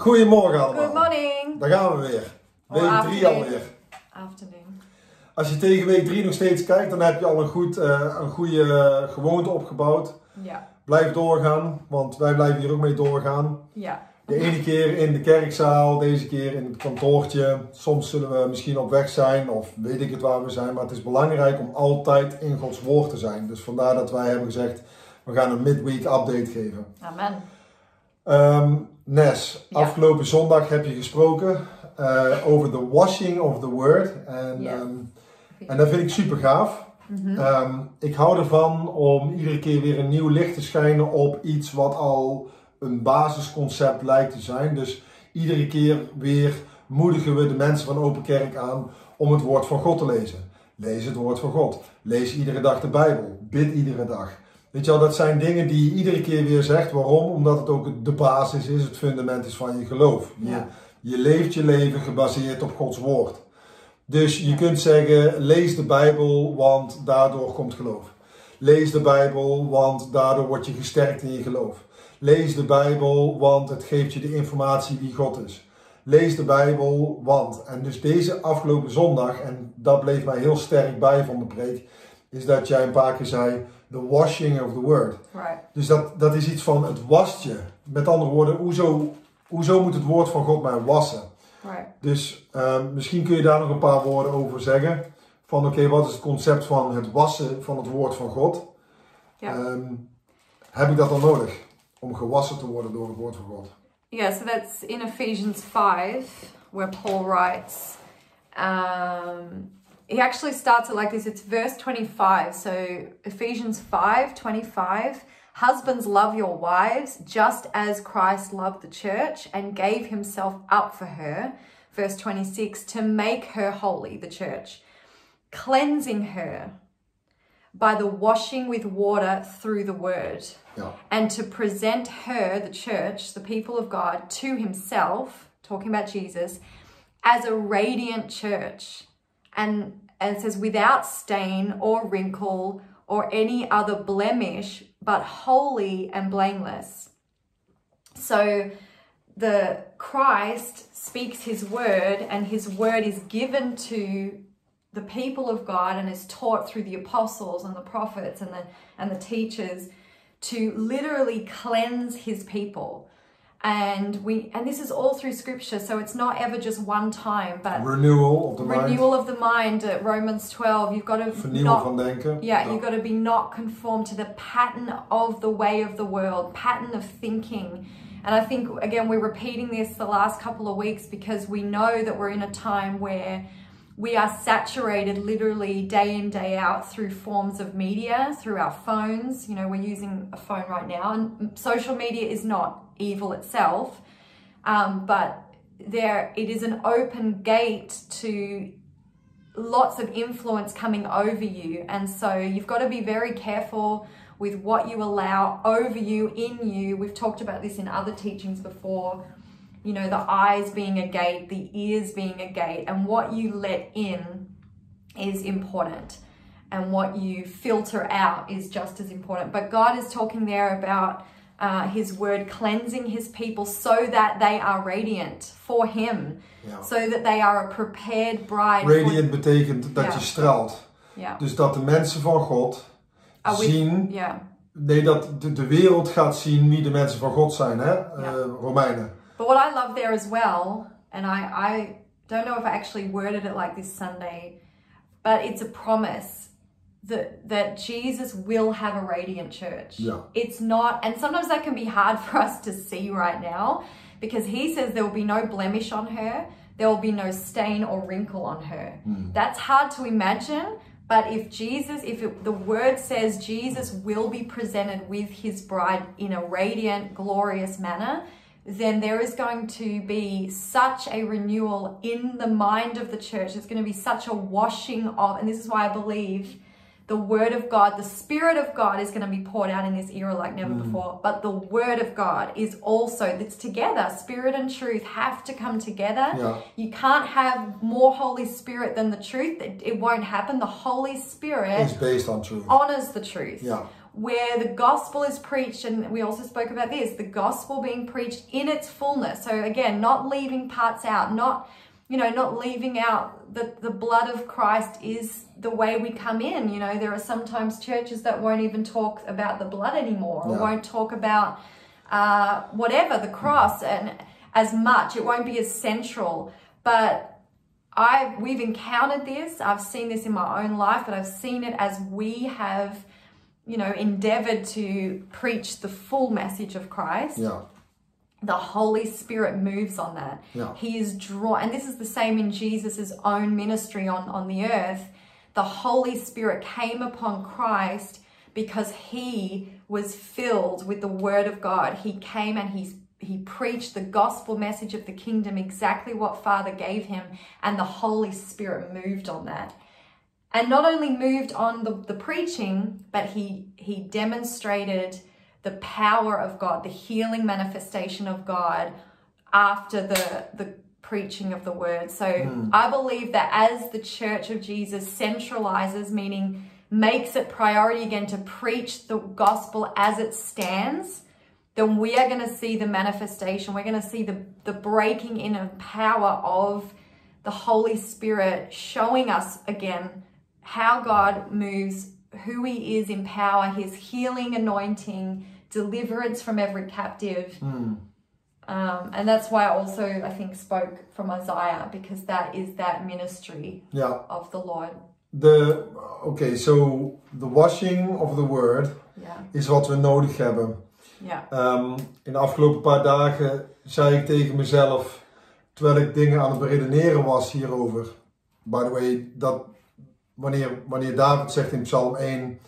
Goedemorgen allemaal. Good morning. Daar gaan we weer. Or Week 3 afternoon. alweer. Afternoon. Als je tegen week 3 nog steeds kijkt, dan heb je al een, goed, eh, een goede gewoonte opgebouwd. Yeah. Blijf doorgaan, want wij blijven hier ook mee doorgaan. Yeah. De ene keer in de kerkzaal, deze keer in het kantoortje. Soms zullen we misschien op weg zijn of weet ik het waar we zijn. Maar het is belangrijk om altijd in Gods woord te zijn. Dus vandaar dat wij hebben gezegd, we gaan een midweek update geven. Amen. Ehm, Nes, Ja. afgelopen zondag heb je gesproken eh, over the washing of the word. En, ehm, en dat vind ik super gaaf. Mhm. Ehm, ik hou ervan om iedere keer weer een nieuw licht te schijnen op iets wat al een basisconcept lijkt te zijn. Dus iedere keer weer moedigen we de mensen van Open Kerk aan om het woord van God te lezen. Lees het woord van God. Lees iedere dag de Bijbel. Bid iedere dag. Weet je wel, dat zijn dingen die je iedere keer weer zegt. Waarom? Omdat het ook de basis is, het fundament is van je geloof. Je, Ja. je leeft je leven gebaseerd op Gods woord. Dus je kunt zeggen, lees de Bijbel, want daardoor komt geloof. Lees de Bijbel, want daardoor word je gesterkt in je geloof. Lees de Bijbel, want het geeft je de informatie wie God is. Lees de Bijbel, want. En dus deze afgelopen zondag, en dat bleef mij heel sterk bij van de preek, is dat jij een paar keer zei, the washing of the word. Right. Dus dat, dat is iets van, het wast je. Met andere woorden, hoezo, hoezo moet het woord van God mij wassen? Right. Dus ehm, misschien kun je daar nog een paar woorden over zeggen. Van oké, wat is het concept van het wassen van het woord van God? Ehm, heb ik dat dan nodig? Om gewassen te worden door het woord van God? Yeah, so that's in Ephesians 5, where Paul writes, um, he actually starts it like this. It's verse 25. So Ephesians 5 25. Husbands, love your wives just as Christ loved the church and gave himself up for her. Verse 26 to make her holy, the church, cleansing her by the washing with water through the word Ja. and to present her, the church, the people of God, to himself, talking about Jesus, as a radiant church. And, and it says, without stain or wrinkle or any other blemish, but holy and blameless. So the Christ speaks his word, and his word is given to the people of God and is taught through the apostles and the prophets and the and the teachers to literally cleanse his people. And we and this is all through scripture, so it's not ever just one time, but Renewal of the mind. renewal of the mind at Romans 12. You've got to Vernieuwen not van denken. yeah, you've got to be not conformed to the pattern of the way of the world, pattern of thinking. And I think, again, we're repeating this the last couple of weeks because we know that we're in a time where we are saturated literally day in, day out through forms of media, through our phones. You know, we're using a phone right now, and social media is not evil itself, um, but there it is an open gate to lots of influence coming over you. And so you've got to be very careful with what you allow over you, in you. We've talked about this in other teachings before. You know, the eyes being a gate, the ears being a gate, and what you let in is important. And what you filter out is just as important. But God is talking there about uh, His word cleansing His people so that they are radiant for Him, Ja. so that they are a prepared bride. for- Radiant betekent dat Ja. je straalt. Yeah. Dus dat de mensen van God Are we- zien, Yeah. nee, dat de, de wereld gaat zien wie de mensen van God zijn, hè? Eh, Ja. Romeinen. But what I love there as well, and I, I don't know if I actually worded it like this Sunday, but it's a promise that that Jesus will have a radiant church. Yeah. It's not, and sometimes that can be hard for us to see right now because he says there will be no blemish on her, there will be no stain or wrinkle on her. Hmm. That's hard to imagine. But if Jesus, if it, the word says Jesus will be presented with his bride in a radiant, glorious manner, then there is going to be such a renewal in the mind of the church. It's going to be such a washing of, and this is why I believe the word of God, the spirit of God is going to be poured out in this era like never mm. before. But the word of God is also, it's together. Spirit and truth have to come together. Yeah. You can't have more Holy Spirit than the truth. It, it won't happen. The Holy Spirit Is based on truth. honors the truth. Ja. where the gospel is preached, and we also spoke about this the gospel being preached in its fullness. So, again, not leaving parts out, not you know, not leaving out that the blood of Christ is the way we come in. You know, there are sometimes churches that won't even talk about the blood anymore or Yeah. won't talk about uh, whatever, the cross, and as much. It won't be as central. But I we've encountered this. I've seen this in my own life, but I've seen it as we have, you know, endeavored to preach the full message of Christ Ja, the Holy Spirit moves on that. Yeah. He is drawn, and this is the same in Jesus' own ministry on, on the earth. The Holy Spirit came upon Christ because he was filled with the Word of God. He came and he, he preached the gospel message of the kingdom, exactly what Father gave him, and the Holy Spirit moved on that and not only moved on the, the preaching, but he he demonstrated the power of God, the healing manifestation of God after the the preaching of the word. So hmm. I believe that as the church of Jesus centralizes, meaning makes it priority again to preach the gospel as it stands, then we are going to see the manifestation. We're going to see the, the breaking in of power of the Holy Spirit showing us again how God moves, who He is in power, His healing anointing, deliverance from every captive. Um, and that's why I also, I think, spoke from Isaiah because that is that ministry ja. of the Lord. The okay, so the washing of the word Yeah, is wat we nodig hebben. yeah, Ehm, in de afgelopen paar dagen zei ik tegen mezelf, terwijl ik dingen aan het beredeneren was hierover. By the way, dat wanneer, wanneer David zegt in Psalm 1,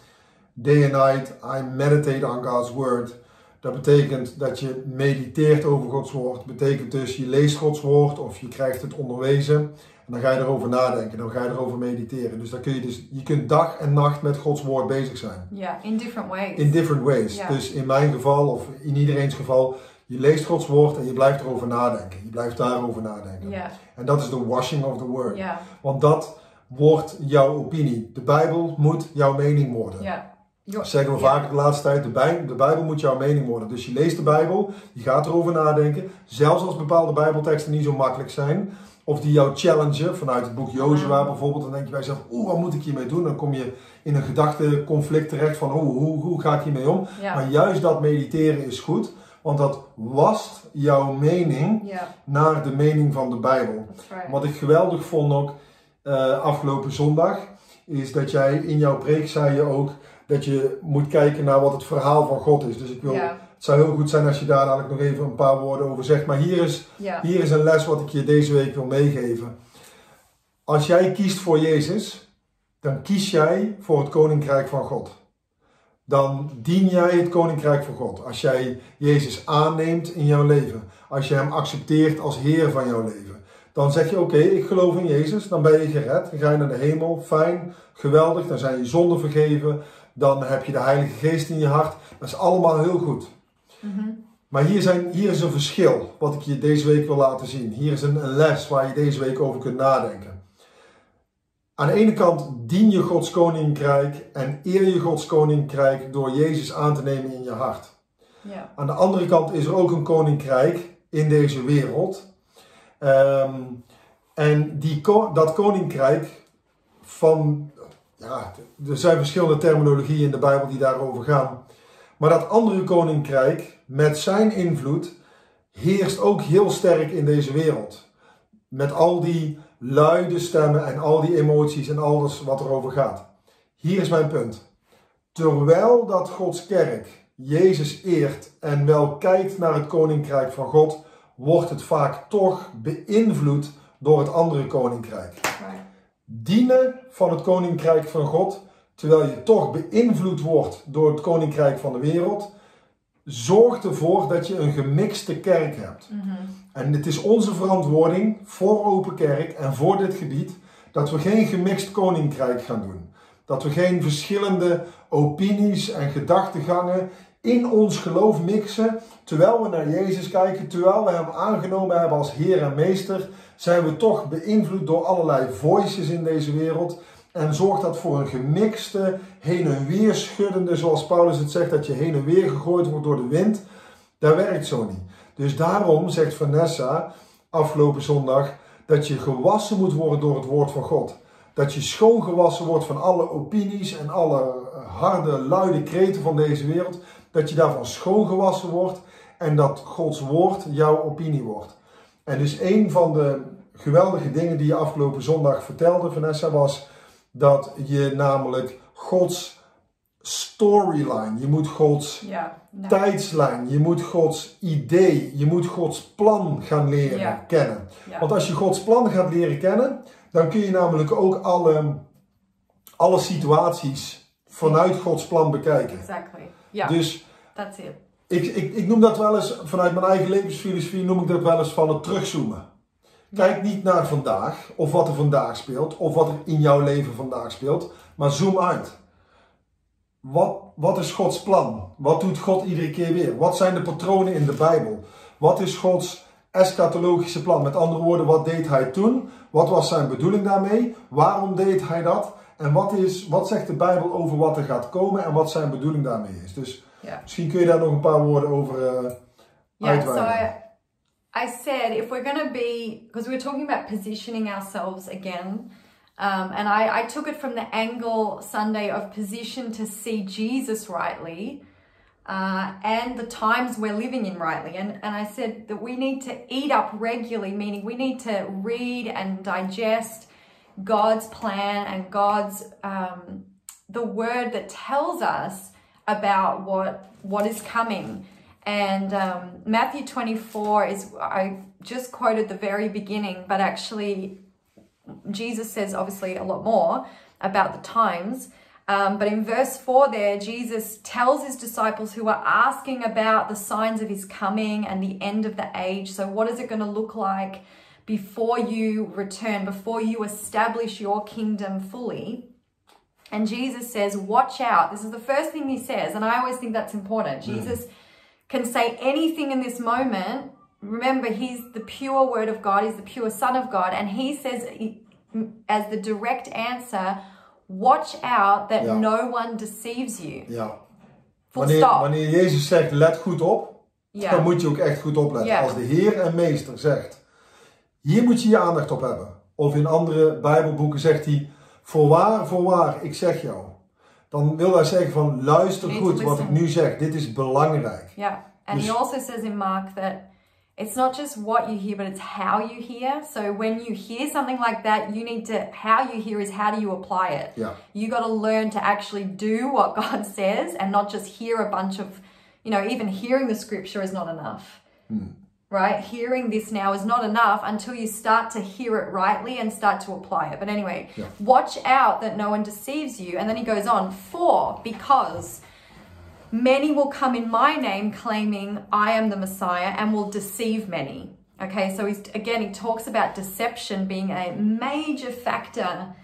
Day and night I meditate on God's word. Dat betekent dat je mediteert over Gods woord. betekent dus je leest Gods woord of je krijgt het onderwezen. En dan ga je erover nadenken, dan ga je erover mediteren. Dus dan kun je dus, je kunt dag en nacht met Gods woord bezig zijn. yeah, in different ways. In different ways. Ja. Dus in mijn geval, of in iedereen's geval, je leest Gods woord en je blijft erover nadenken. Je blijft daarover nadenken. yeah, En dat is de washing of the word. Want dat wordt jouw opinie. De Bijbel moet jouw mening worden. Dat zeggen we vaak de laatste tijd. De Bijbel, de Bijbel moet jouw mening worden. Dus je leest de Bijbel, je gaat erover nadenken. Zelfs als bepaalde Bijbelteksten niet zo makkelijk zijn. Of die jou challengen vanuit het boek Jozua bijvoorbeeld. Dan denk je bij jezelf, oeh, wat moet ik hiermee doen? Dan kom je in een gedachteconflict terecht van, oeh, hoe, hoe ga ik hiermee om? Ja. Maar juist dat mediteren is goed. Want dat wast jouw mening naar de mening van de Bijbel. right. Wat ik geweldig vond ook eh, afgelopen zondag, is dat jij in jouw preek zei je ook dat je moet kijken naar wat het verhaal van God is. Dus ik wil, Ja. het zou heel goed zijn als je daar dadelijk nog even een paar woorden over zegt. Maar hier is, hier is een les wat ik je deze week wil meegeven. Als jij kiest voor Jezus, dan kies jij voor het koninkrijk van God. Dan dien jij het koninkrijk van God. Als jij Jezus aanneemt in jouw leven, als je Hem accepteert als Heer van jouw leven, dan zeg je: Oké, ik geloof in Jezus, dan ben je gered, dan ga je naar de hemel, fijn, geweldig, dan zijn je zonden vergeven, dan heb je de Heilige Geest in je hart. Dat is allemaal heel goed. Maar hier, zijn, hier is een verschil wat ik je deze week wil laten zien. Hier is een, een les waar je deze week over kunt nadenken. Aan de ene kant dien je Gods koninkrijk en eer je Gods koninkrijk door Jezus aan te nemen in je hart. yeah, Aan de andere kant is er ook een koninkrijk in deze wereld. Ehm, en dat koninkrijk van, ja, er zijn verschillende terminologieën in de Bijbel die daarover gaan. Maar dat andere koninkrijk met zijn invloed heerst ook heel sterk in deze wereld. Met al die luide stemmen en al die emoties en alles wat erover gaat. Hier is mijn punt. Terwijl dat Gods kerk Jezus eert en wel kijkt naar het koninkrijk van God, wordt het vaak toch beïnvloed door het andere koninkrijk. Dienen van het koninkrijk van God, terwijl je toch beïnvloed wordt door het koninkrijk van de wereld, zorgt ervoor dat je een gemixte kerk hebt. En het is onze verantwoording voor Open Kerk en voor dit gebied dat we geen gemixt koninkrijk gaan doen. Dat we geen verschillende opinies en gedachtegangen in ons geloof mixen. Terwijl we naar Jezus kijken, terwijl we Hem aangenomen hebben als Heer en Meester, zijn we toch beïnvloed door allerlei voices in deze wereld. En zorgt dat voor een gemixte, heen en weer schuddende, zoals Paulus het zegt, dat je heen en weer gegooid wordt door de wind. Dat werkt zo niet. Dus daarom zegt Vanessa afgelopen zondag dat je gewassen moet worden door het woord van God. Dat je schoongewassen wordt van alle opinies en alle harde, luide kreten van deze wereld. Dat je daarvan schoongewassen wordt en dat Gods woord jouw opinie wordt. En dus een van de geweldige dingen die je afgelopen zondag vertelde, Vanessa, was dat je namelijk Gods storyline, je moet Gods Ja. No. tijdslijn, je moet Gods idee, je moet Gods plan gaan leren Ja. kennen. Ja. Want als je Gods plan gaat leren kennen, dan kun je namelijk ook alle, alle situaties vanuit Gods plan bekijken. Exactly. Yeah. Dus That's it. ik, ik, ik noem dat wel eens, vanuit mijn eigen levensfilosofie noem ik dat wel eens van het terugzoomen. Kijk niet naar vandaag, of wat er vandaag speelt, of wat er in jouw leven vandaag speelt, maar zoom uit. Wat, wat is Gods plan? Wat doet God iedere keer weer? Wat zijn de patronen in de Bijbel? Wat is Gods eschatologische plan? Met andere woorden, wat deed hij toen? Wat was zijn bedoeling daarmee? Waarom deed hij dat? En wat, is, wat zegt de Bijbel over wat er gaat komen en wat zijn bedoeling daarmee is? Dus Yeah. misschien kun je daar nog een paar woorden over eh Yeah, so. I, I said if we're going to be, because we're talking about positioning ourselves again, um, and I, I took it from the angle Sunday of position to see Jesus rightly uh, and the times we're living in rightly. And, and I said that we need to eat up regularly, meaning we need to read and digest God's plan and God's um, the word that tells us about what what is coming. And um, Matthew 24 is I just quoted the very beginning, but actually Jesus says obviously a lot more about the times. Um, but in verse 4 there, Jesus tells his disciples who are asking about the signs of his coming and the end of the age. So, what is it going to look like before you return, before you establish your kingdom fully? And Jesus says, Watch out. This is the first thing he says. And I always think that's important. Hmm. Jesus can say anything in this moment. Remember, he's the pure word of God, he's the pure Son of God. And he says, as the direct answer, Watch out that Ja. no one deceives you. Ja. Full Wanneer, stop. wanneer Jezus zegt, let goed op, dan moet je ook echt goed opletten. Ja. Als de Heer en Meester zegt, hier moet je je aandacht op hebben. Of in andere Bijbelboeken zegt hij, voorwaar, voorwaar, ik zeg jou. Dan wil hij zeggen van, luister goed wat ik nu zeg, dit is belangrijk. Yeah. And he Dus- also says in Mark that it's not just what you hear, but it's how you hear. So when you hear something like that, you need to, how you hear is how do you apply it? Ja. You got to learn to actually do what God says and not just hear a bunch of, you know, even hearing the scripture is not enough. Right? Hearing this now is not enough until you start to hear it rightly and start to apply it. But anyway, Yeah. watch out that no one deceives you. And then he goes on, for, because many will come in my name claiming I am the Messiah and will deceive many. Okay, so he's again he talks about deception being a major factor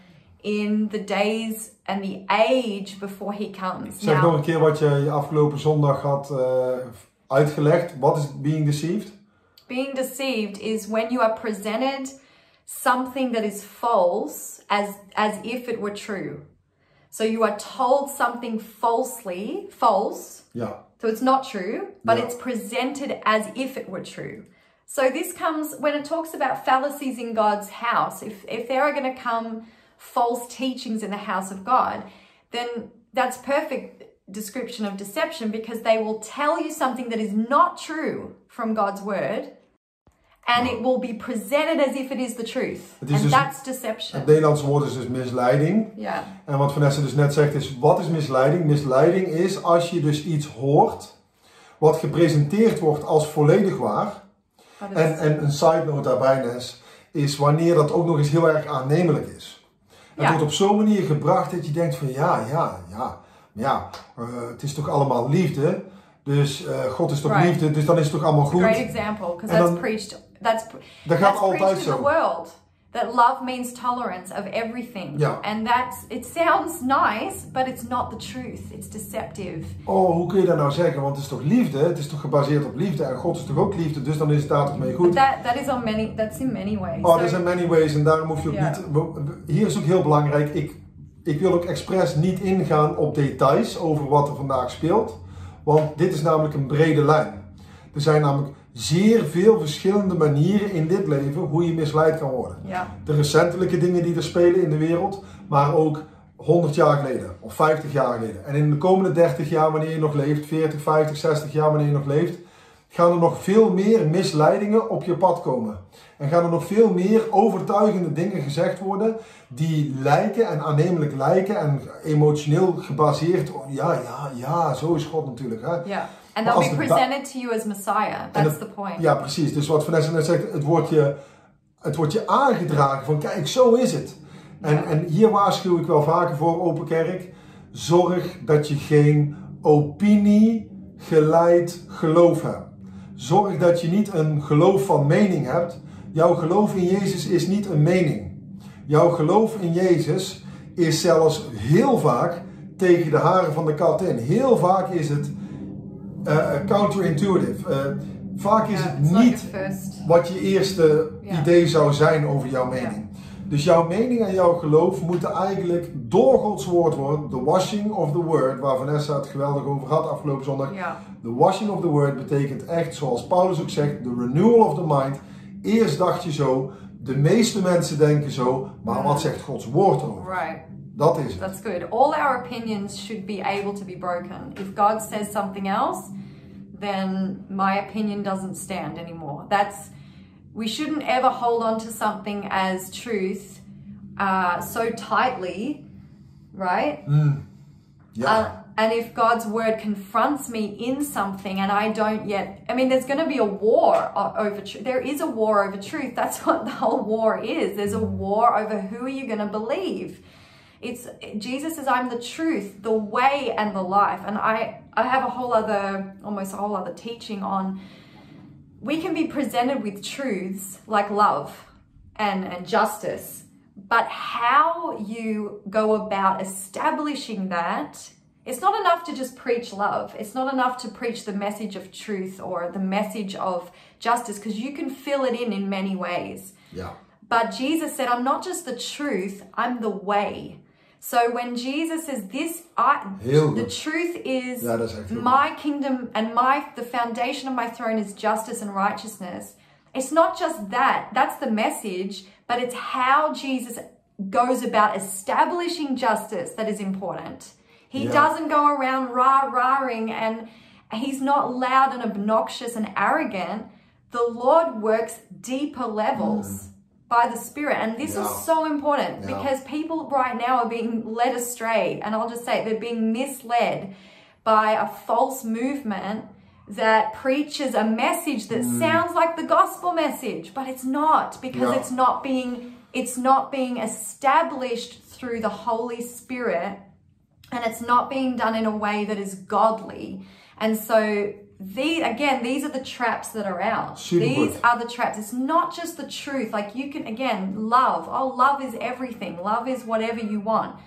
in the days and the age before he comes. Zeg nog een keer wat je afgelopen zondag had eh, uitgelegd. Wat is being deceived? Being deceived is when you are presented something that is false as as if it were true. So you are told something falsely, false, Yeah. so it's not true, but Yeah. it's presented as if it were true. So this comes when it talks about fallacies in God's house. If if there are going to come false teachings in the house of God, then that's perfect description of deception because they will tell you something that is not true from God's word and it will be presented as if it is the truth. Het is And dus- that's deception. Het Nederlandse woord is dus misleiding. Yeah. En wat Vanessa dus net zegt is, wat is misleiding? Misleiding is als je dus iets hoort wat gepresenteerd wordt als volledig waar. En, en een side note daarbij Nes, is wanneer dat ook nog eens heel erg aannemelijk is. Het Ja. wordt op zo'n manier gebracht dat je denkt van ja, ja, ja, ja, eh, het is toch allemaal liefde. Dus eh, God is toch Right. liefde, dus dan is het toch allemaal goed. great example because En that's preached that's Dat gaat that's altijd preached in zo. the world that love means tolerance of everything Ja. and that's it sounds nice but it's not the truth it's deceptive Oh, hoe kun je dat nou zeggen? Want het is toch liefde? Het is toch gebaseerd op liefde en God is toch ook liefde, dus dan is het daar toch mee but goed. that that is on many that's in many ways Oh, So- er zijn many ways en daarom hoef je ook niet. Hier is ook heel belangrijk. Ik ik wil ook expres niet ingaan op details over wat er vandaag speelt, want dit is namelijk een brede lijn. Er zijn namelijk zeer veel verschillende manieren in dit leven hoe je misleid kan worden. Ja. De recentelijke dingen die er spelen in de wereld, maar ook 100 jaar geleden of 50 jaar geleden. En in de komende 30 jaar, wanneer je nog leeft, 40, 50, 60 jaar, wanneer je nog leeft, gaan er nog veel meer misleidingen op je pad komen. En gaan er nog veel meer overtuigende dingen gezegd worden die lijken en aannemelijk lijken en emotioneel gebaseerd. Ja, ja, ja, zo is God natuurlijk. Hè? Yeah. And they'll be presented to you as Messiah. That's het- the point. Ja, precies. Dus wat Vanessa net zegt, het wordt je, het wordt je aangedragen van kijk, zo is het. En, en hier waarschuw ik wel vaker voor, Open Kerk. Zorg dat je geen opinie geleid geloof hebt. Zorg dat je niet een geloof van mening hebt. Jouw geloof in Jezus is niet een mening. Jouw geloof in Jezus is zelfs heel vaak tegen de haren van de kat in. Heel vaak is het counterintuitive. Eh, vaak is het niet wat je eerste idee zou zijn over jouw mening. Dus jouw mening en jouw geloof moeten eigenlijk door Gods woord worden. The washing of the word, waar Vanessa het geweldig over had afgelopen zondag. The washing of the word betekent echt, zoals Paulus ook zegt, the renewal of the mind. Eerst dacht je zo, de meeste mensen denken zo, maar wat zegt Gods woord over? Right. Dat is het. That's good. All our opinions should be able to be broken. If God says something else, then my opinion doesn't stand anymore. That's we shouldn't ever hold on to something as truth uh, so tightly, right? Ja, Uh, and if God's word confronts me in something and I don't yet, I mean, there's going to be a war over truth. There is a war over truth. That's what the whole war is. There's a war over who are you going to believe. It's Jesus says, "I'm the truth, the way, and the life." And I, I have a whole other, almost a whole other teaching on. We can be presented with truths like love and and justice, but how you go about establishing that it's not enough to just preach love. It's not enough to preach the message of truth or the message of justice because you can fill it in in many ways. Yeah. But Jesus said, I'm not just the truth, I'm the way. So when Jesus says this, I Heel the truth is Ja, dat is echt heel my kingdom and my the foundation of my throne is justice and righteousness. It's not just that, that's the message, but it's how Jesus goes about establishing justice that is important. He Yeah. doesn't go around rah-rahing and he's not loud and obnoxious and arrogant. The Lord works deeper levels mm. By the Spirit. And this is so important because people right now are being led astray. And I'll just say they're being misled by a false movement that preaches a message that hmm. sounds like the gospel message, but it's not because it's not being it's not being established through the Holy Spirit and it's not being done in a way that is godly. And so the again, these are the traps that are out. Super these good. are the traps. It's not just the truth. Like you can again, love. Oh, love is everything. Love is whatever you want.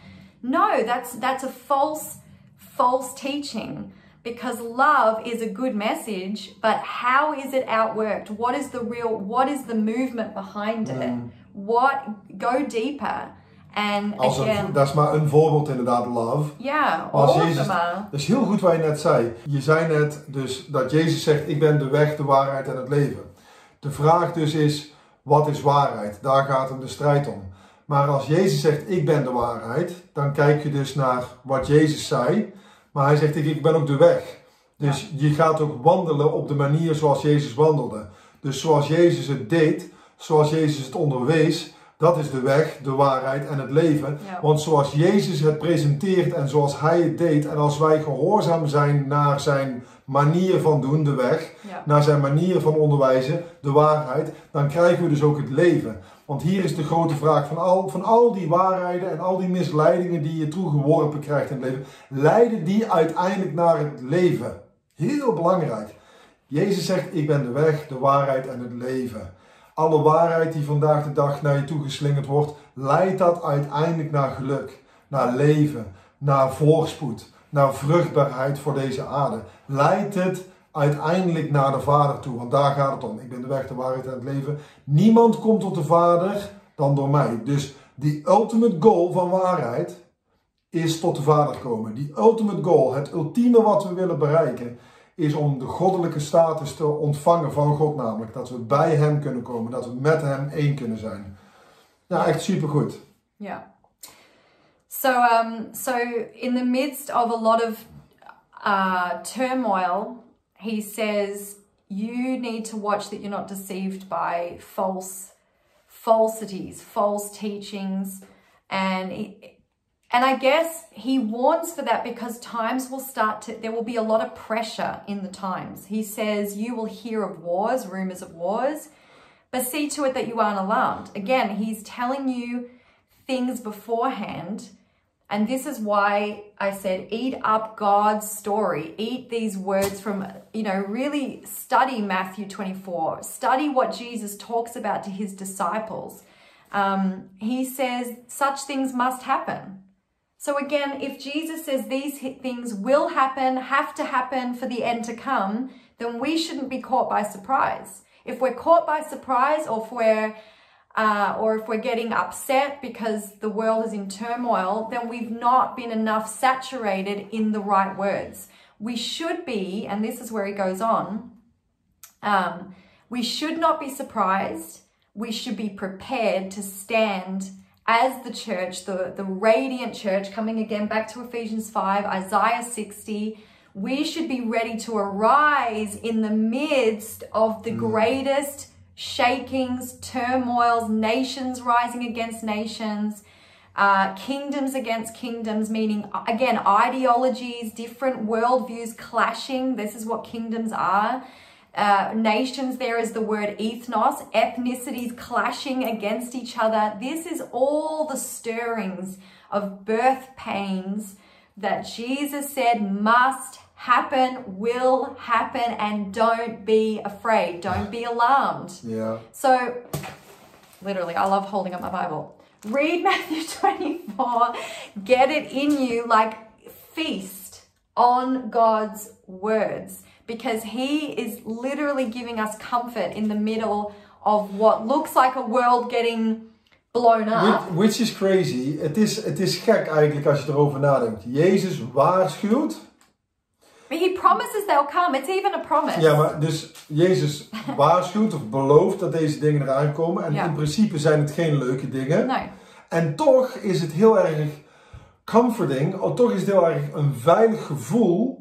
No, that's that's a false false teaching because love is a good message, but how is it outworked? What is the real what is the movement behind it? What go deeper. And Als again, dat is maar een voorbeeld inderdaad, love. yeah, Als Jezus, are. dat is heel goed wat je net zei. Je zei net dus dat Jezus zegt, ik ben de weg, de waarheid en het leven. De vraag dus is, wat is waarheid? Daar gaat hem de strijd om. Maar als Jezus zegt, ik ben de waarheid, dan kijk je dus naar wat Jezus zei. Maar hij zegt, ik, ik ben ook de weg. Dus je gaat ook wandelen op de manier zoals Jezus wandelde. Dus zoals Jezus het deed, zoals Jezus het onderwees, dat is de weg, de waarheid en het leven. Ja. Want zoals Jezus het presenteert en zoals Hij het deed, en als wij gehoorzaam zijn naar zijn manier van doen, de weg, Ja. naar zijn manier van onderwijzen, de waarheid, dan krijgen we dus ook het leven. Want hier is de grote vraag van al, van al die waarheden en al die misleidingen die je toegeworpen krijgt in het leven, leiden die uiteindelijk naar het leven? Heel belangrijk. Jezus zegt, ik ben de weg, de waarheid en het leven. Alle waarheid die vandaag de dag naar je toe geslingerd wordt, leidt dat uiteindelijk naar geluk, naar leven, naar voorspoed, naar vruchtbaarheid voor deze aarde. Leidt het uiteindelijk naar de Vader toe, want daar gaat het om. Ik ben de weg, de waarheid en het leven. Niemand komt tot de Vader dan door mij. Dus die ultimate goal van waarheid, is tot de Vader komen. Die ultimate goal, het ultieme wat we willen bereiken, is om de goddelijke status te ontvangen van God namelijk. Dat we bij Hem kunnen komen, dat we met Hem één kunnen zijn. Ja, echt supergoed. Yeah. So, um, so in the midst of a lot of uh, turmoil, he says you need to watch that you're not deceived by false falsities, false teachings, and and I guess he warns for that because times will start to there will be a lot of pressure in the times. He says you will hear of wars, rumors of wars, but see to it that you aren't alarmed. Again, he's telling you things beforehand. And this is why I said, eat up God's story. Eat these words from, you know, really study Matthew 24. Study what Jesus talks about to his disciples. Um, he says, such things must happen. So again, if Jesus says these things will happen, have to happen for the end to come, then we shouldn't be caught by surprise. If we're caught by surprise or if we're uh, or if we're getting upset because the world is in turmoil, then we've not been enough saturated in the right words. We should be, and this is where he goes on, um, we should not be surprised. We should be prepared to stand as the church, the, the radiant church, coming again back to Ephesians 5, Isaiah 60. We should be ready to arise in the midst of the greatest shakings, turmoils, nations rising against nations, uh, kingdoms against kingdoms, meaning, again, ideologies, different worldviews clashing. This is what kingdoms are. Uh, nations, there is the word ethnos, ethnicities clashing against each other. This is all the stirrings of birth pains that Jesus said must happen, will happen, and don't be afraid. Don't be alarmed. Ja. So, literally, I love holding up my Bible. Read Matthew 24, get it in you, like feast on God's words because He is literally giving us comfort in the middle of what looks like a world getting blown up. Which, which is crazy. Het is, het is gek eigenlijk als je erover nadenkt. Jezus waarschuwt. But He promises they'll come. It's even a promise. Ja, maar dus Jezus waarschuwt of belooft dat deze dingen eraan komen. En Ja. in principe zijn het geen leuke dingen. No. En toch is het heel erg comforting, of toch is het heel erg een veilig gevoel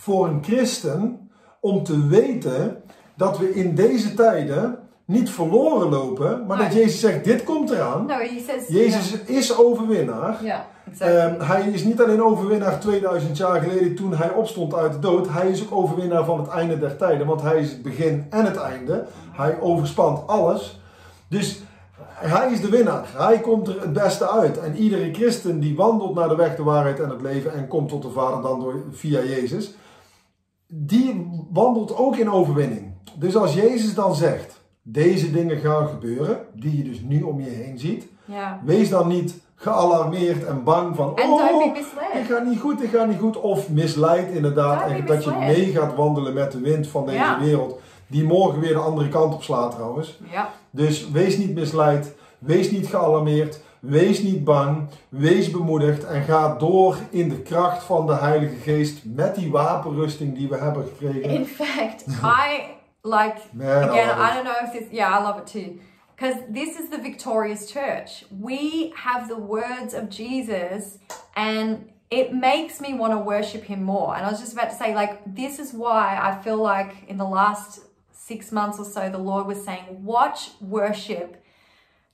voor een christen om te weten dat we in deze tijden niet verloren lopen, maar dat. Jezus zegt, dit komt eraan. No, He says. Jezus is overwinnaar. Yeah, yeah exactly. Ehm, hij is niet alleen overwinnaar 2000 jaar geleden toen hij opstond uit de dood. Hij is ook overwinnaar van het einde der tijden. Want hij is het begin en het einde. Hij overspant alles. Dus hij is de winnaar. Hij komt er het beste uit. En iedere christen die wandelt naar de weg, de waarheid en het leven. En komt tot de Vader dan door, via Jezus. Die wandelt ook in overwinning. Dus als Jezus dan zegt, deze dingen gaan gebeuren. Die je dus nu om je heen ziet. yeah. Wees dan niet gealarmeerd en bang van, be oh, dit gaat niet goed, dit gaat niet goed. Of misleid inderdaad, eigenlijk dat je mee gaat wandelen met de wind van deze Ja. wereld. Die morgen weer de andere kant op slaat trouwens. Yeah. Dus wees niet misleid, wees niet gealarmeerd, wees niet bang, wees bemoedigd en ga door in de kracht van de Heilige Geest met die wapenrusting die we hebben gekregen. In fact, I like Man, again. love I, don't know if this. Yeah, I love it too, because this is the victorious church. We have the words of Jesus, and it makes me want to worship Him more. And I was just about to say, like, this is why I feel like in the last six months or so, the Lord was saying, watch worship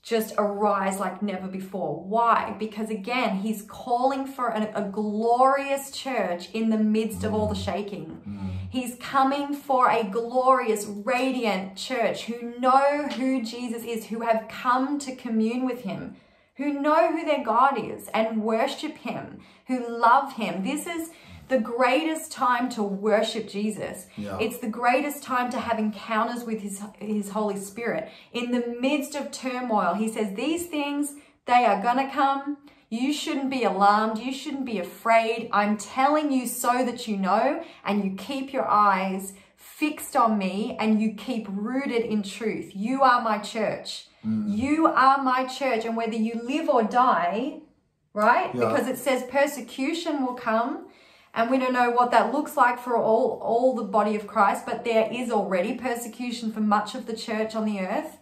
just arise like never before. Why? Because again, he's calling for an, a glorious church in the midst of all the mm. shaking. Mm. He's coming for a glorious, radiant church who know who Jesus is, who have come to commune with him, who know who their God is and worship him, who love him. This is the greatest time to worship Jesus. Yeah. It's the greatest time to have encounters with his his Holy Spirit. In the midst of turmoil, he says these things they are going to come. You shouldn't be alarmed. You shouldn't be afraid. I'm telling you so that you know and you keep your eyes fixed on me and you keep rooted in truth. You are my church. Mm. You are my church and whether you live or die, right? Yeah. Because it says persecution will come. And we don't know what that looks like for all, all the body of Christ, but there is already persecution for much of the church on the earth.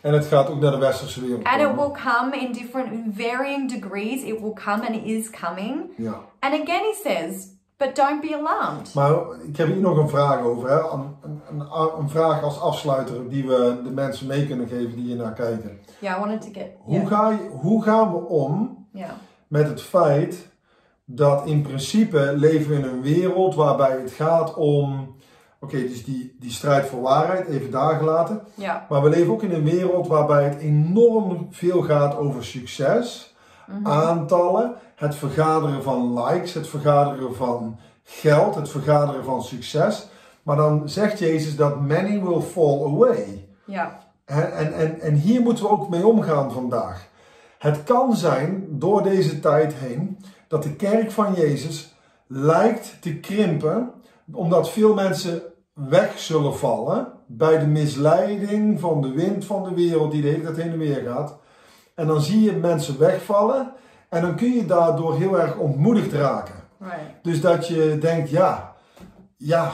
En het gaat ook naar de westerse wereld. And it will come in different, in varying degrees. It will come and is coming. Ja. And again, he says, but don't be alarmed. Maar ik heb hier nog een vraag over. Hè? Een, een, een, vraag als afsluiter die we de mensen mee kunnen geven die hier naar kijken. Yeah, I wanted to get. Hoe, ga je, hoe gaan we om Yeah. met het feit dat in principe leven we in een wereld waarbij het gaat om. Oké, dus die, die strijd voor waarheid, even daar gelaten. Yeah. Maar we leven ook in een wereld waarbij het enorm veel gaat over succes, aantallen, het vergaderen van likes, het vergaderen van geld, het vergaderen van succes. Maar dan zegt Jezus dat many will fall away. En, en, en, en hier moeten we ook mee omgaan vandaag. Het kan zijn door deze tijd heen dat de kerk van Jezus lijkt te krimpen, omdat veel mensen weg zullen vallen bij de misleiding van de wind van de wereld die de hele tijd heen en weer gaat. En dan zie je mensen wegvallen en dan kun je daardoor heel erg ontmoedigd raken. Dus dat je denkt, ja, ja,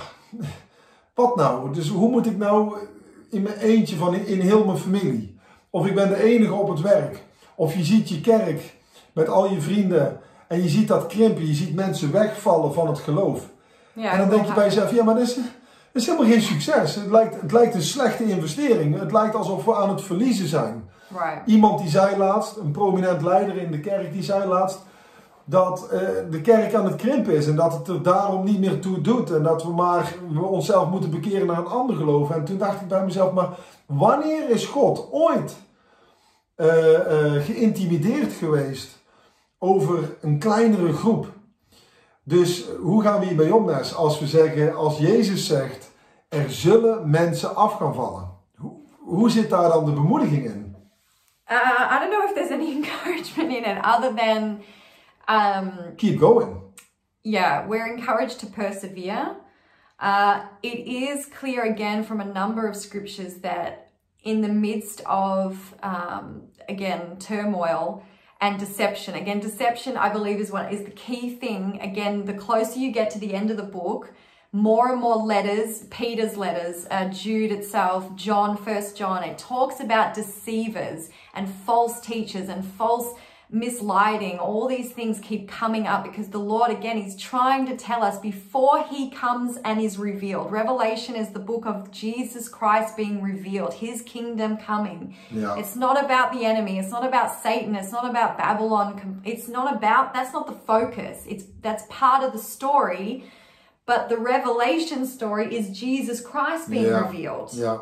wat nou? Dus hoe moet ik nou in mijn eentje van in, in heel mijn familie? Of ik ben de enige op het werk. Of je ziet je kerk met al je vrienden en je ziet dat krimpen. Je ziet mensen wegvallen van het geloof. Yeah. en dan denk je bij jezelf, ja, maar dat is, dat is helemaal geen succes. Het lijkt, het lijkt een slechte investering. Het lijkt alsof we aan het verliezen zijn. Right. Iemand die zei laatst, een prominent leider in de kerk, die zei laatst dat eh, de kerk aan het krimpen is en dat het er daarom niet meer toe doet en dat we maar we onszelf moeten bekeren naar een ander geloof. En toen dacht ik bij mezelf, maar wanneer is God ooit eh, eh, geïntimideerd geweest over een kleinere groep? Dus hoe gaan we hiermee om, Nes? Als we zeggen, als Jezus zegt, er zullen mensen af gaan vallen. Hoe, hoe zit daar dan de bemoediging in? Uh, I don't know if there's any encouragement in it other than, um, keep going. yeah, we're encouraged to persevere. Uh, it is clear again from a number of scriptures that in the midst of, um, again, turmoil and deception, again, deception, I believe, is what is the key thing. Again, the closer you get to the end of the book, more and more letters, Peter's letters, uh, Jude itself, John, First John, it talks about deceivers and false teachers and false misleading. All these things keep coming up because the Lord, again, is trying to tell us before He comes and is revealed. Revelation is the book of Jesus Christ being revealed, His kingdom coming. Yeah. It's not about the enemy. It's not about Satan. It's not about Babylon. It's not about, that's not the focus. It's, that's part of the story. But the revelation story is Jesus Christ being Yeah. revealed Ja,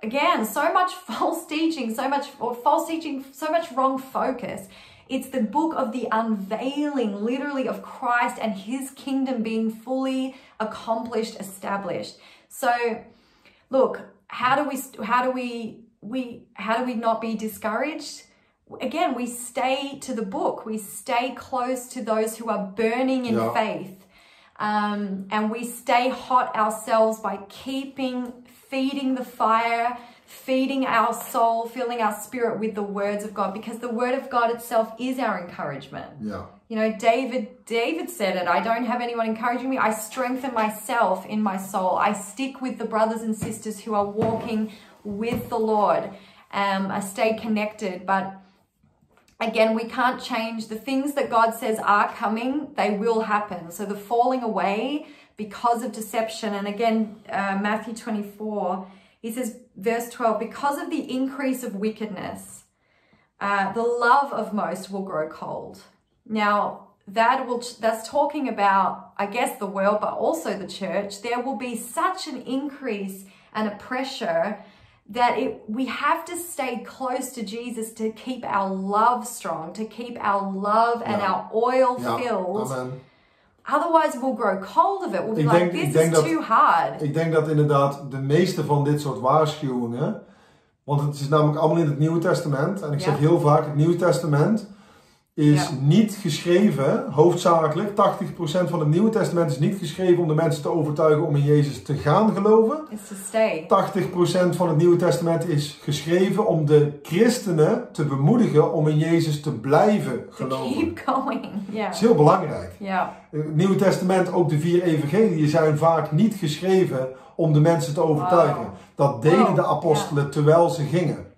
again so much false teaching so much or false teaching so much wrong focus it's the book of the unveiling literally of christ and his kingdom being fully accomplished established. So look how do we how do we we how do we not be discouraged? Again we stay to the book. We stay close to those who are burning in Yeah. faith. Um, and we stay hot ourselves by keeping feeding the fire feeding our soul filling our spirit with the words of god because the word of god itself is our encouragement. Yeah. you know david david said it i don't have anyone encouraging me. I strengthen myself in my soul. I stick with the brothers and sisters who are walking with the lord um, i stay connected. But again, we can't change. The things that God says are coming, they will happen. So the falling away because of deception, and again, uh, Matthew 24, he says, verse 12, because of the increase of wickedness, uh, the love of most will grow cold. Now, that will that's talking about i guess the world but also the church there will be such an increase and a pressure that it we have to stay close to jesus to keep our love strong to keep our love and Ja. our oil Ja, filled amen. Otherwise we'll grow cold of it we'll be Ik like denk- this is dat- too hard Ik denk dat inderdaad de meeste van dit soort waarschuwingen, want het is namelijk allemaal in het Nieuwe Testament, en ik Ja. zeg heel vaak het Nieuwe Testament is Ja. niet geschreven, hoofdzakelijk, 80% van het Nieuwe Testament is niet geschreven om de mensen te overtuigen om in Jezus te gaan geloven. It's to stay. 80% van het Nieuwe Testament is geschreven om de christenen te bemoedigen om in Jezus te blijven To geloven. keep going. Yeah. Dat is heel belangrijk. Yeah. Het Nieuwe Testament, ook de vier evangeliën, zijn vaak niet geschreven om de mensen te overtuigen. Wow. Dat deden Wow, de apostelen terwijl ze gingen.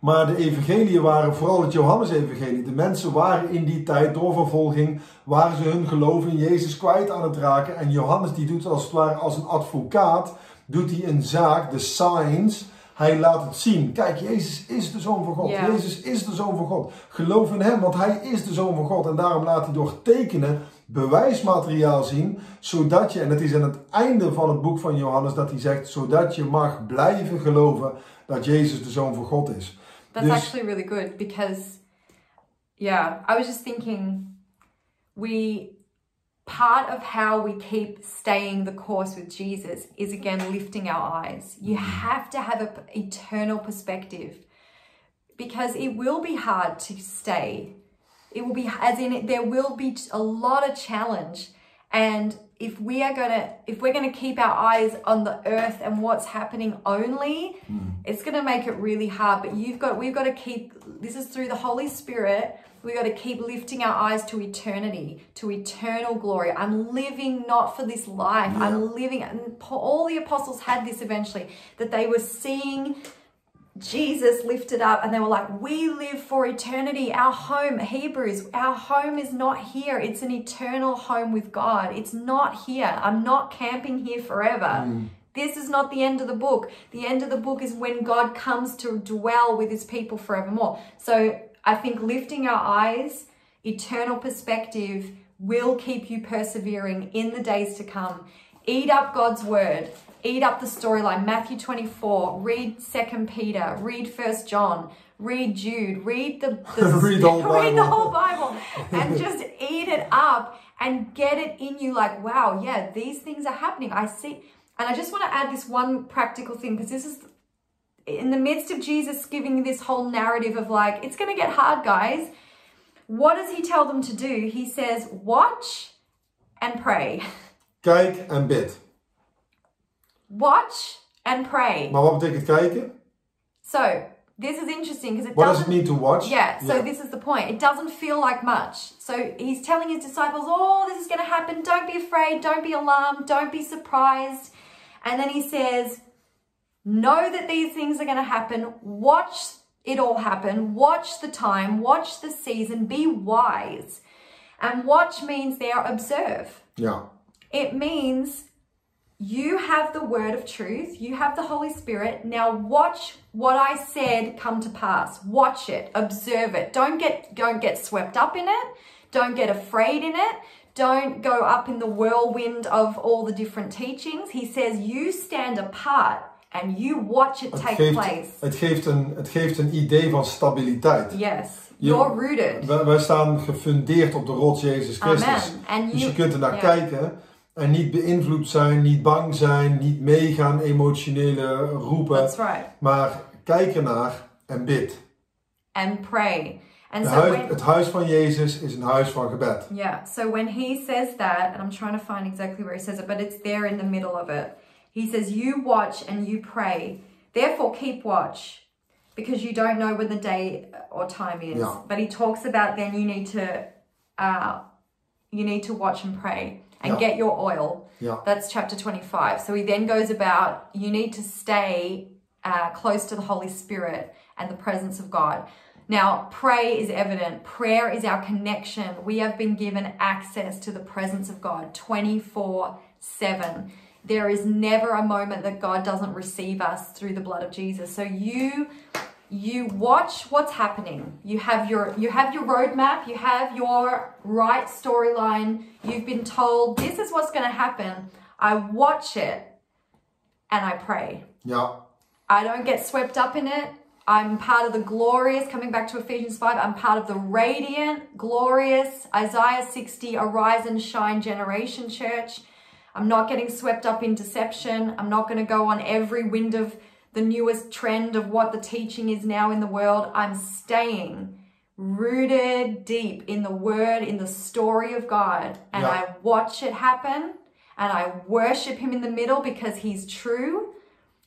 Maar de evangeliën waren vooral het Johannes-evangelie. De mensen waren in die tijd door vervolging, waren ze hun geloof in Jezus kwijt aan het raken. En Johannes die doet als het ware als een advocaat, doet hij een zaak, de signs. Hij laat het zien. Kijk, Jezus is de Zoon van God. Ja. Jezus is de Zoon van God. Geloof in Hem, want Hij is de Zoon van God. En daarom laat hij door tekenen bewijsmateriaal zien, zodat je, en het is aan het einde van het boek van Johannes dat hij zegt, zodat je mag blijven geloven dat Jezus de Zoon van God is. That's Dus- actually really good because, yeah, I was just thinking we, part of how we keep staying the course with Jesus is again lifting our eyes. You mm-hmm. have to have an eternal perspective because it will be hard to stay. It will be, as in, there will be a lot of challenge. And if we are gonna, if we're gonna keep our eyes on the earth and what's happening only, hmm. it's gonna make it really hard. But you've got, we've got to keep. This is through the Holy Spirit. We've got to keep lifting our eyes to eternity, to eternal glory. I'm living not for this life. I'm living, and all the apostles had this eventually, that they were seeing Jesus lifted up and they were like, We live for eternity. Our home, Hebrews, our home is not here. It's an eternal home with God. It's not here. I'm not camping here forever. Hmm. This is not the end of the book. The end of the book is when God comes to dwell with his people forevermore. So I think lifting our eyes, eternal perspective, will keep you persevering in the days to come. Eat up God's word. Eat up the storyline. Matthew 24. Read 2 Peter. Read 1 John. Read Jude. Read the, the Read the whole read the Bible. whole Bible. And just eat it up and get it in you like, wow, yeah, these things are happening. I see. And I just want to add this one practical thing because this is in the midst of Jesus giving this whole narrative of like, it's going to get hard, guys. What does he tell them to do? He says, watch and pray. Kijk en bid. Watch and pray. Maar wat betekent kijken? So, this is interesting because it What does doesn't. it mean to watch? Yeah, so this is the point. It doesn't feel like much. So he's telling his disciples, oh, this is going to happen. Don't be afraid. Don't be alarmed. Don't be surprised. And then he says, know that these things are going to happen. Watch it all happen. Watch the time. Watch the season. Be wise. And watch means there observe. Yeah. It means you have the word of truth, you have the Holy Spirit. Now watch what I said come to pass. Watch it, observe it. Don't get don't get swept up in it. Don't get afraid in it. Don't go up in the whirlwind of all the different teachings. He says you stand apart and you watch it take geeft, place. het, geeft een, het geeft een idee van stabiliteit. Yes. You- You're rooted. Wij, wij staan gefundeerd op de rots Jezus Christus. Amen. And Dus you- je kunt er naar ja. kijken en niet beïnvloed zijn, niet bang zijn, niet meegaan, emotionele roepen. That's right. Maar kijk ernaar en bid. And pray. And so huis- when, het huis van Jezus is een huis van gebed. Yeah, so when he says that, and I'm trying to find exactly where he says it, but it's there in the middle of it. He says, You watch and you pray. Therefore, keep watch because you don't know when the day or time is. Yeah. But he talks about then you need to. Uh, you need to watch and pray and Yeah. get your oil. Ja. That's chapter 25. So he then goes about you need to stay uh, close to the Holy Spirit and the presence of God. Now, pray is evident. Prayer is our connection. We have been given access to the presence of God 24 7. There is never a moment that God doesn't receive us through the blood of Jesus. So you you watch what's happening. You have your you have your roadmap you have your right storyline. You've been told this is what's going to happen. I watch it and i pray. Ja. i don't get swept up in it. I'm part of the glorious coming back to ephesians 5 i'm part of the radiant glorious isaiah 60 arise and shine generation church. I'm not getting swept up in deception. I'm not going to go on every wind of the newest trend of what the teaching is now in the world. I'm staying rooted deep in the word, in the story of God, and Yeah. I watch it happen and I worship Him in the middle because He's true,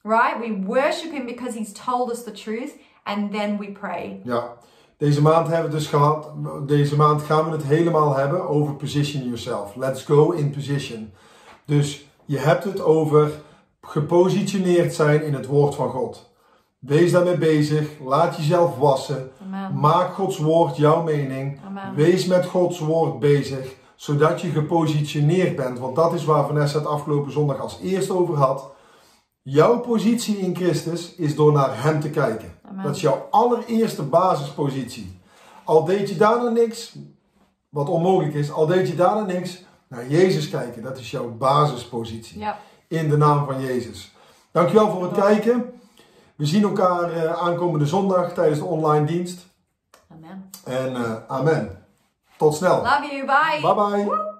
right? We worship Him because He's told us the truth, and then we pray. Ja, deze maand hebben we dus gehad. Deze maand gaan we het helemaal hebben over position yourself. Let's go in position. Dus je hebt het over gepositioneerd zijn in het woord van God. Wees daarmee bezig. Laat jezelf wassen. Amen. Maak Gods woord jouw mening. Amen. Wees met Gods woord bezig, zodat je gepositioneerd bent. Want dat is waar Vanessa het afgelopen zondag als eerste over had. Jouw positie in Christus is door naar Hem te kijken. Amen. Dat is jouw allereerste basispositie. Al deed je daarna niks, wat onmogelijk is, al deed je daarna niks, naar Jezus kijken. Dat is jouw basispositie. Yep. In de naam van Jezus. Dankjewel voor het kijken. We zien elkaar eh, aankomende zondag tijdens de online dienst. Amen. En eh, amen. Tot snel. Love you. Bye. Bye bye.